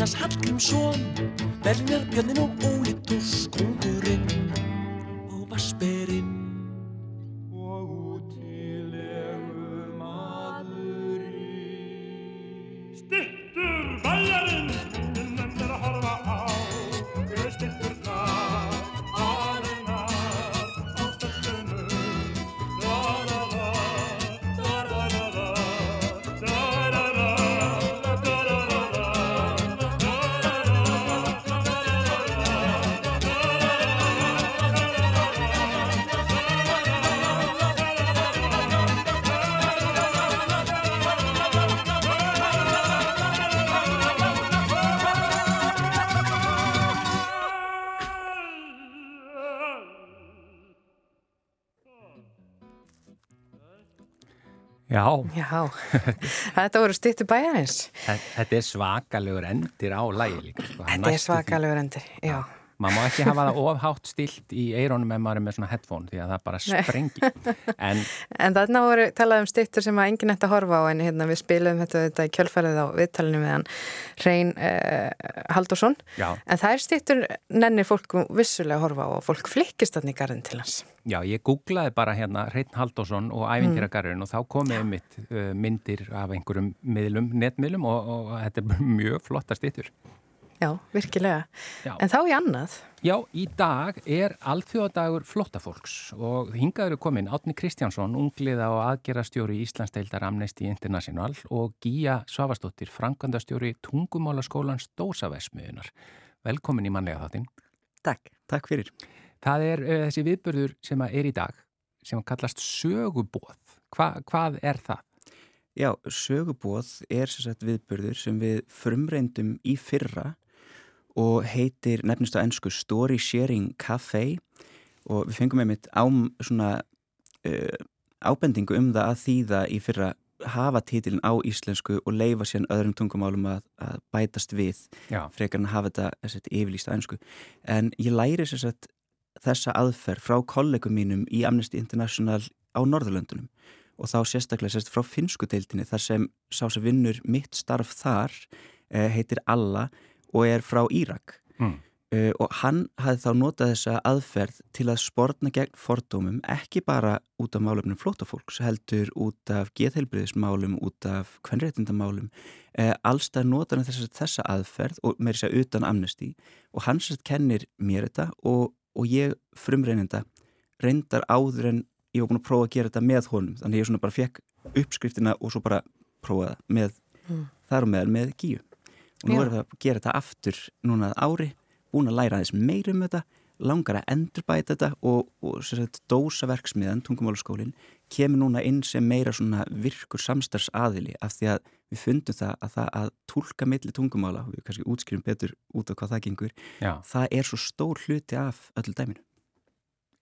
Jónas Hallgrímsson Berlingar, Björnin og Ólítus Kongurinn og Vasperinn Já, Já, þetta voru stýttu bæjarins. þe- þetta er svakalegur endir á lægi líka. Sko. Þetta er svakalegur endur, já. Maður má ekki hafa það ofhátt stilt í eironum ef maður er með svona headphone því að það bara sprengi. En, en þarna voru talað um stittur sem að enginn ætti að horfa á en hérna við spilum þetta, þetta í kjölfærið á viðtalinu við hann Reyn eh, Haldursson en það er stittur nennir fólk vissulega að horfa á og fólk flikkist þannig garðin til hans. Já, ég googlaði bara hérna Reyn Haldursson og ævintýragarðin mm. og þá komið mitt uh, myndir af einhverjum miðlum, netmiðlum og, og, þetta er mjög flotta stittur Já, virkilega. Já. En þá í annað? Já, í dag er alþjóðadagur flottafólks og hingaður er komin Átni Kristjánsson, ungliða og aðgerastjóri Íslandsdeildar Amnesty International og Gíja Svavastóttir, frankandastjóri Tungumálaskólans Dósavesmiðunar. Velkomin í manlega þáttinn. Takk, takk fyrir. Það er uh, þessi viðbörður sem er í dag, sem kallast sögubóð. Hva, hvað er það? Já, sögubóð er sérsagt viðbörður sem við frumreindum í fyrra og heitir nefnist á ennsku Story Sharing Café og við fengum einmitt á svona uh, ábendingu um það að þýða í fyrra hafa títilin á íslensku og leifa sér öðrum tungumálum að, að bætast við Já. frekar en að hafa þetta yfirlýst á ennsku en ég læri sérsagt þessa aðferð frá kollegum mínum í Amnesty International á Norðurlöndunum. Og þá sérstaklega sérst frá finsku deildinni þar sem sá sem vinnur mitt starf þar uh, heitir Alla og er frá Írak mm. uh, og hann hafði þá notað þessa aðferð til að spórna gegn fordómum ekki bara út af málefnum flótafólks heldur út af geðheilbriðismálum, út af kvennréttindamálum uh, allstað notar hann þessa, þessa aðferð og með þess að utan amnesti og hann sérst kennir mér þetta og, og ég frumreininda reyndar áður en ég var búin að prófa að gera þetta með honum þannig ég svona bara fekk uppskriftina og svo bara prófaða með mm. þar og meðal með gíu og nú erum við að gera þetta aftur núna ári, búin að læra aðeins meirum þetta, langar að endurbæta þetta og, og sagt, dósa verksmiðan, tungumálaskólinn, kemur núna inn sem meira svona virkur samstarfsaðili af því að við fundum það að það að tólka milli tungumála, við kannski útskýrum betur út af hvað það gengur, Já. það er svo stór hluti af öllu dæminu.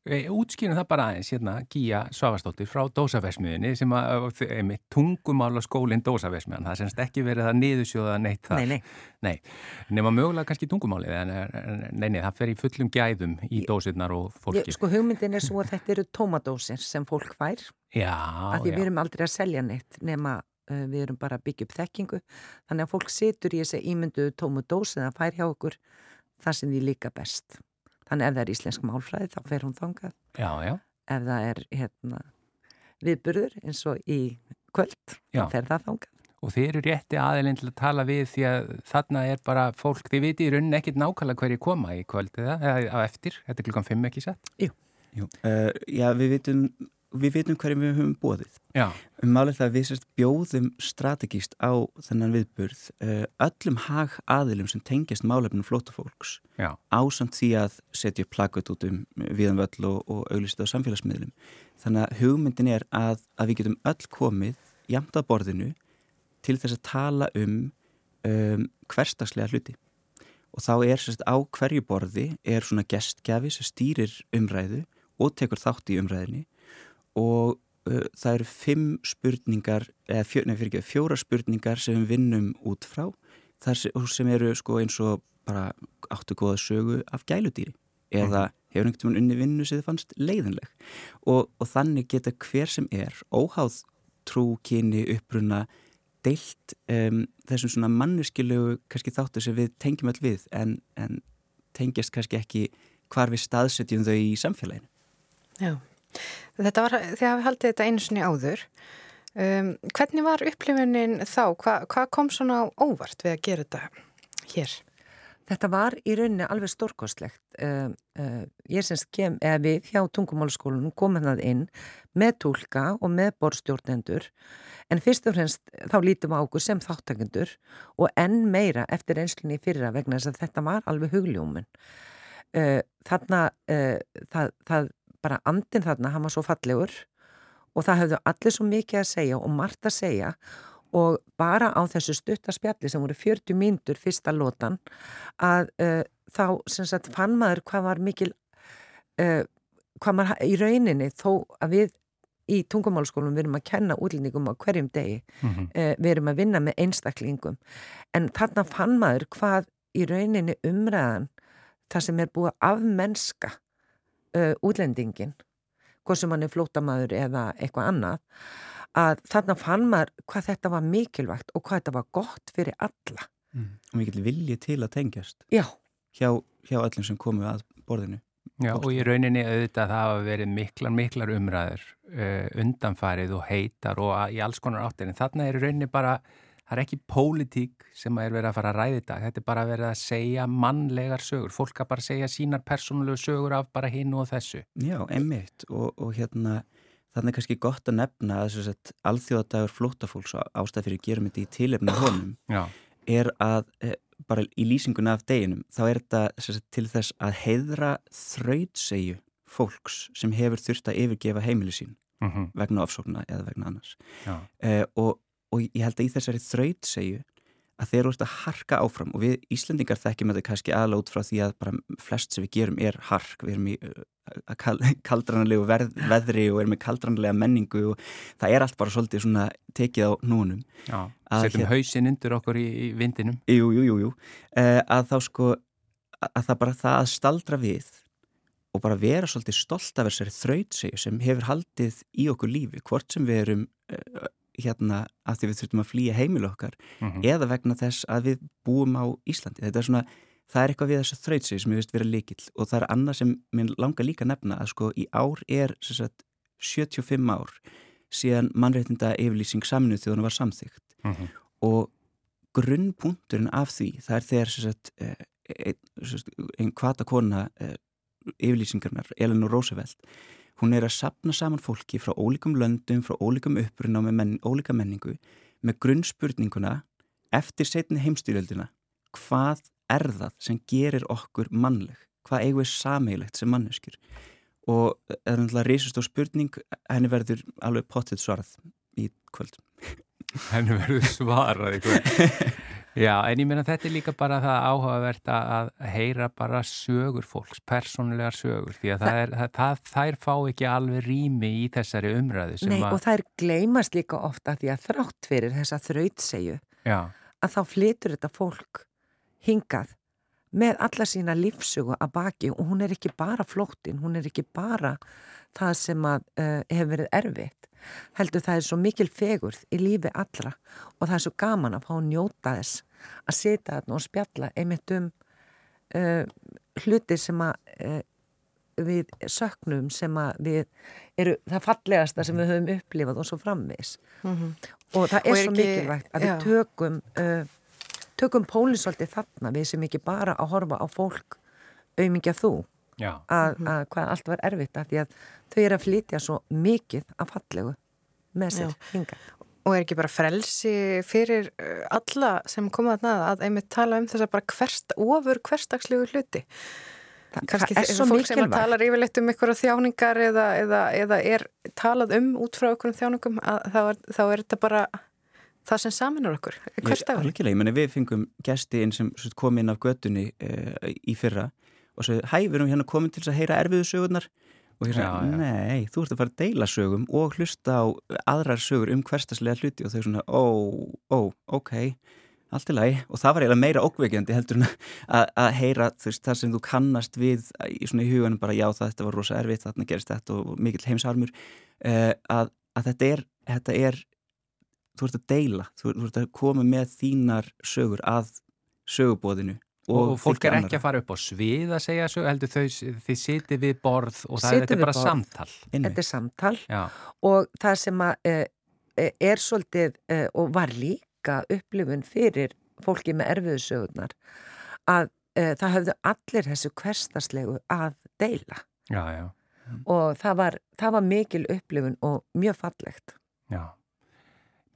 Útskýrum það bara aðeins, hérna, Gíja Svavastóttir frá Dósafesmiðinni sem að, einmitt, tungumála skólinn Dósafesmiðan, það semst ekki verið að niðursjóða neitt þar. Nei, nei. Nei, nema mögulega kannski tungumálið, en nei, nei, það fer í fullum gæðum í dósirnar og fólki. Ég, sko, hugmyndin er svo að þetta eru tómadósir sem fólk fær. Já, já. Því við erum aldrei að selja neitt, nema uh, við erum bara að byggja upp þekkingu, þannig að fólk situr í þessi ímyndu tómadós en það fær hjá okkur það sem því líka best. Þannig ef það er íslensk málfræði þá fer hún þangað. Já, já. Ef það er hérna, viðburður eins og í kvöld, já. þá fer það þangað. Og þeir eru rétti aðeins til að tala við því að þarna er bara fólk, þið viti í rauninni ekkit nákvæmlega hverju koma í kvöld eða, eða eftir, þetta er klukkan 5 ekki satt? Jú. Jú. Uh, já, við vitum við veitum hverjum við höfum bóðið. Já. Um málið það að við sérst bjóðum strategíst á þennan viðburð uh, öllum hag aðilum sem tengjast málefnum flótafólks ásamt því að setja plakut út um viðanvöll og, og auglista á samfélagsmiðlum. Þannig að hugmyndin er að, að við getum öll komið jamt að borðinu til þess að tala um, um hverstagslega hluti. Og þá er sérst á hverju borði er svona gestgjafi sem stýrir umræðu og tekur þátt í umræðinni og uh, það eru fimm spurningar, eða fjö, nefnir fjóra spurningar sem við vinnum út frá þar sem eru sko eins og bara áttu góða sögu af gæludýri eða mm. hefur einhvern veginn unni vinnu sem þið fannst leiðinleg og, og þannig geta hver sem er óháð trú, kyni, uppruna deilt um, þessum svona manneskilegu kannski þáttu sem við tengjum all við en, en tengjast kannski ekki hvar við staðsetjum þau í samfélaginu. Já. Þetta var, þegar við haldið þetta einu sinni áður, um, hvernig var upplifunin þá? Hva, hvað kom svona óvart við að gera þetta hér? Þetta var í rauninni alveg stórkostlegt. Uh, uh, ég semst kem, eða við hjá tungumálaskólunum komum það inn með tólka og með borstjórnendur en fyrst og fremst þá lítum við á okkur sem þáttakendur og enn meira eftir einslunni fyrra vegna þess að þetta var alveg hugljómun. Uh, þarna það, það bara andin þarna, hann var svo fallegur og það hefðu allir svo mikið að segja og margt að segja og bara á þessu stuttarspjalli sem voru 40 mínútur fyrsta lótan að uh, þá sagt, fann maður hvað var mikil uh, hvað maður í rauninni þó að við í tungumálskólum við erum að kenna útlýningum á hverjum degi mm -hmm. uh, við erum að vinna með einstaklingum en þarna fann maður hvað í rauninni umræðan það sem er búið af mennska uh, útlendingin hvað sem hann er flótamaður eða eitthvað annað að þarna fann maður hvað þetta var mikilvægt og hvað þetta var gott fyrir alla. Og mikil vilji til að tengjast Já, hjá, hjá öllum sem komu að borðinu. Já, og í rauninni auðvitað það hafa verið miklar, miklar umræður uh, undanfarið og heitar og að, í alls konar áttir. En þarna er í rauninni bara, það er ekki pólitík sem er verið að fara að ræði þetta. Þetta er bara verið að segja mannlegar sögur. Fólk að bara segja sínar persónulegu sögur af bara hinn og þessu. Já, einmitt og, og hérna þannig kannski gott að nefna að alþjóðadagur flótafólks ástæð fyrir gerum þetta í tilefna honum Já. er að e, bara í lýsinguna af deginum þá er þetta sagt, til þess að heiðra þrautsegju fólks sem hefur þurft að yfirgefa heimili sín Mm -hmm. vegna ofsókna eða vegna annars e, og, og ég held að í þessari þrautsegju að þeir eru að harka áfram og við Íslandingar þekkjum þetta kannski aðla út frá því að bara flest sem við gerum er hark, við erum í uh, kal [laughs] kaldranarlegu verð, veðri og erum með kaldranarlega menningu og það er allt bara svolítið svona tekið á núnum Já, setjum hér- hausinn undir okkur í, í vindinum. Jú, jú, jú, jú. Uh, að þá sko að það bara það að staldra við og bara vera svolítið stolt af þessari þrautsegju sem hefur haldið í okkur lífi, hvort sem við erum uh, hérna að því við þurfum að flýja heimil okkar Mhm. eða vegna þess að við búum á Íslandi. Þetta er svona, það er eitthvað við þessa þrautsegi sem ég veist vera líkill og það er annað sem minn langar líka að nefna að sko í ár er sagt 75 ár síðan mannréttinda yfirlýsing saminuð þjóðan var samþygt Mhm. og grunnpunkturinn af því það er þegar sagt, eh, ein, sem sagt, ein kvata kona eh, yfirlýsingarnar, Eleanor Roosevelt hún er að sapna saman fólki frá ólíkum löndum, frá ólíkum uppruna með menn, ólíka menningu með grunnspurninguna eftir setni heimstyrjöldina hvað er það sem gerir okkur mannleg? Hvað eigum við sameigilegt sem manneskjur? Og það er náttúrulega reysust á spurning henni verður alveg pottið svarað í kvöld Henni verður svarað eitthvað. [laughs] Já, en ég meina þetta er líka bara það áhugavert að að heyra bara sögur fólks, persónulegar sögur, því að það, er, það, það, þær fá ekki alveg rými í þessari umræðu sem nei að, og það er gleymast líka ofta því að þrátt fyrir þessa þrautsegju já, að þá flytur þetta fólk hingað með alla sína lífsugu að baki og hún er ekki bara flóttin, hún er ekki bara það sem að uh, hefur verið erfitt heldur það er svo mikil fegurð í lífi allra og það er svo gaman að fá að njóta þess að sita þarna og spjalla einmitt um uh, hluti sem að uh, við söknum sem að við eru það fallegasta sem við höfum upplifað og svo framvis Mhm. og það er Og svo ekki- mikilvægt að við já. tökum uh, tökum pólinsóldi þarna við sem ekki bara að horfa á fólk auðmingja þú að, Mhm. að hvað allt var erfitt af því að þau eru að flytja svo mikið af fallegu með sér hinga Og er ekki bara frelsi fyrir uh, alla sem koma þarna að- að einmitt tala um þess að bara hverst, ofur hverstagslegu hluti? Þa, Kannski það er svo fólk sem mikilvægt talar yfirleitt um ykkur þjáningar eða, eða, eða er talað um út frá ykkur þjáningum að, þá, er, þá er þetta bara það sem saminar okkur. Hvers dagur? Algjörlega, ég meni við fengum gesti inn sem kom inn af göttunni uh, í fyrra og svo, hæ, við erum hérna komin til að heyra erfiðu sögurnar og ég sagði, nei, þú ert að fara að deila sögum og hlusta á aðrar sögur um hverstaslega hluti. Og þau svona, ó, ó, ok allt í lagi. Og það var eiginlega meira ókveikjandi heldur en að, að heyra veist, það sem þú kannast við í í huganum bara já það þetta var rosa erfitt, þarna gerist þetta og mikill heimsarmur uh, að, að þetta er, þetta er þú ert að deila, þú, þú ert að koma með þínar sögur að sögubóðinu og, og fólk er ekki að fara upp á svið að segja sögur, heldur þau, þið sitið við borð og það Sitið þetta er bara borð. samtal. Einmitt. þetta er samtal Já, og það sem að e, er svolítið e, og var líka upplifun fyrir fólki með erfiðu sögurnar að e, það höfðu allir þessu hverstaslegu að deila já, já, og það var, það var mikil upplifun og mjög fallegt já.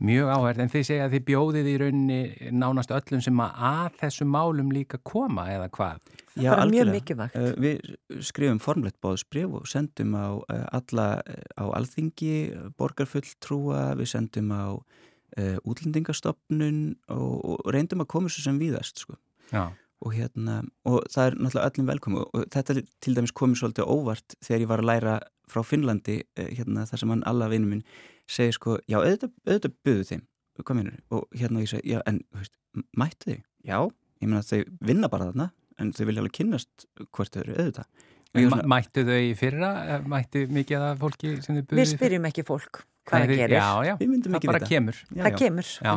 Mjög áhverð, en þið segja að þið bjóðið í rauninni nánast öllum sem að, að þessum málum líka koma eða hvað? Já, bara mjög algjörlega. mikilvægt. Uh, Við skrifum formlegt bóðsbrif og sendum á uh, alla uh, á alþingi, borgarfulltrúa, við sendum á uh, útlendingastofnun og, og reyndum að koma svo sem víðast sko. Já, og, hérna, og það er náttúrulega öllum velkomu og þetta er til dæmis komið svolítið óvart þegar ég var að læra frá Finnlandi uh, hérna, þar sem hann alla vinnu minn segir sko, já, auðvitað, auðvitað buðu þeim hvað minnur, og hérna ég segi, já, en veist, mættu þau, já ég meina þau vinna bara þarna en þau vilja alveg kynnast hvert öðru auðvitað. Svona... Mættu þau í fyrra? Mættu mikið af fólki sem þau buðið? Við spyrjum ekki fólk hvað það gerir. Já, já, það bara kemur. Já, það já. kemur. Já.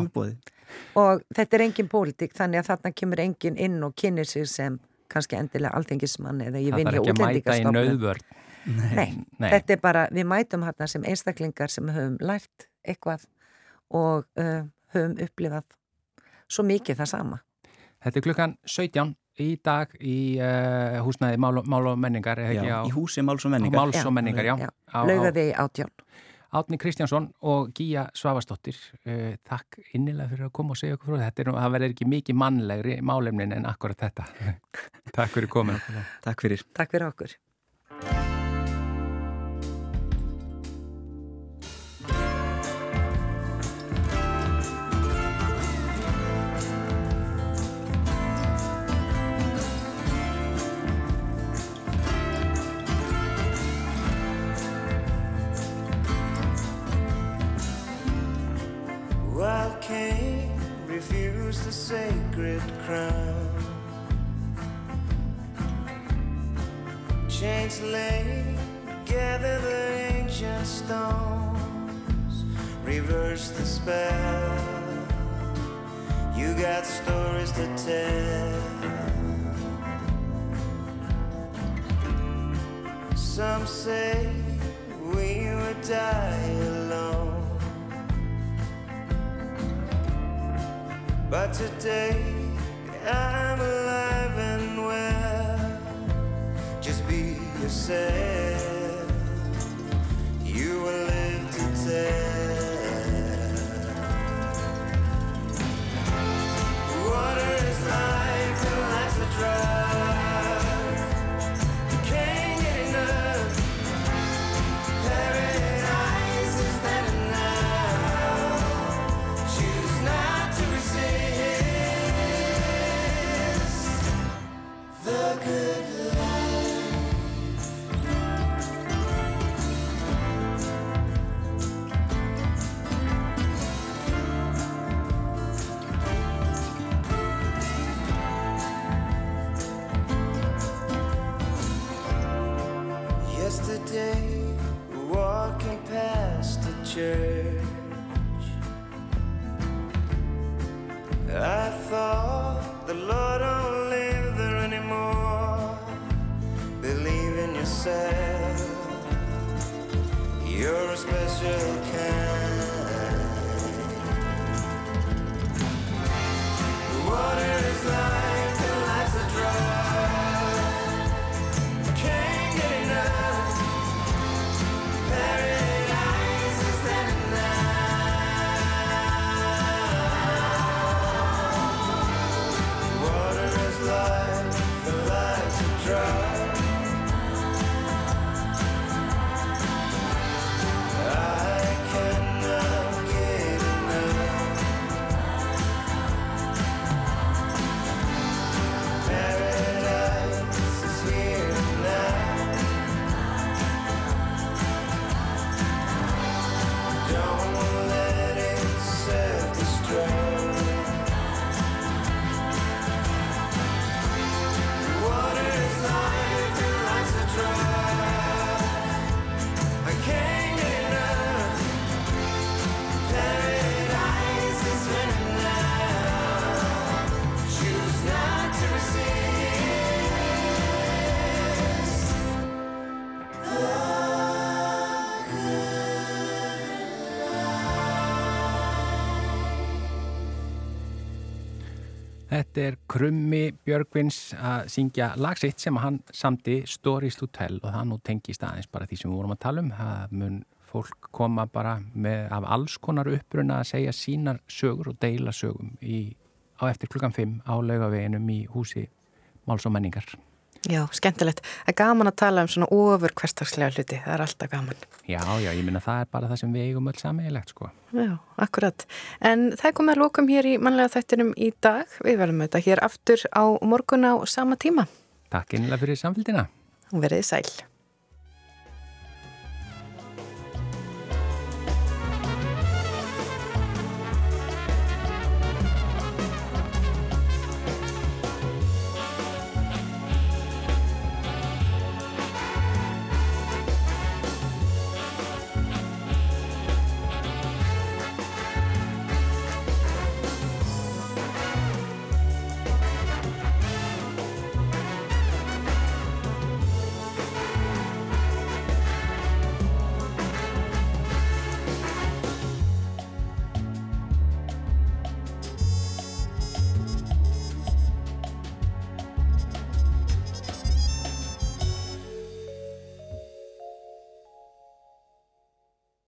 Og þetta er engin pólitík þannig að þarna kemur engin inn og kynir sig sem kannski endilega alþengismann eða ég vinn hjá Nei. Nei, Nei, þetta er bara, við mætum hérna sem einstaklingar sem höfum lært eitthvað og uh, höfum upplifað svo mikið það sama. Þetta er klukkan 17 í dag í uh, húsnaði Mál, Mál og menningar Já, á, í húsi Máls og menningar, Máls og menningar já, já. Laugaði átján. Átni Kristjánsson og Gíja Svavastóttir uh, takk innilega fyrir að koma og segja okkur frá þetta það verður ekki mikið mannlegri málefnin en akkurat þetta. [laughs] Takk fyrir komin Takk fyrir. Takk fyrir okkur Þetta er Krummi Björgvins að syngja lagsitt sem hann samti Stories to Tell og það nú tengist aðeins bara því sem við vorum að tala um. Það mun fólk koma bara með, af alls konar uppruna að segja sínar sögur og deila sögum í, á eftir klukkan 5 á laugaveginum í húsi Máls og menningar. Já, skemmtilegt. Það er gaman að tala um svona ofur hverstagslega hluti. Það er alltaf gaman. Já, já, ég minna það er bara það sem við eigum öll sammeilegt, sko. Já, akkurat. En það komið að lókum hér í manlega þættinum í dag. Við verðum þetta hér aftur á morgun á sama tíma. Takk einlega fyrir samfélgina. Verðið sæl.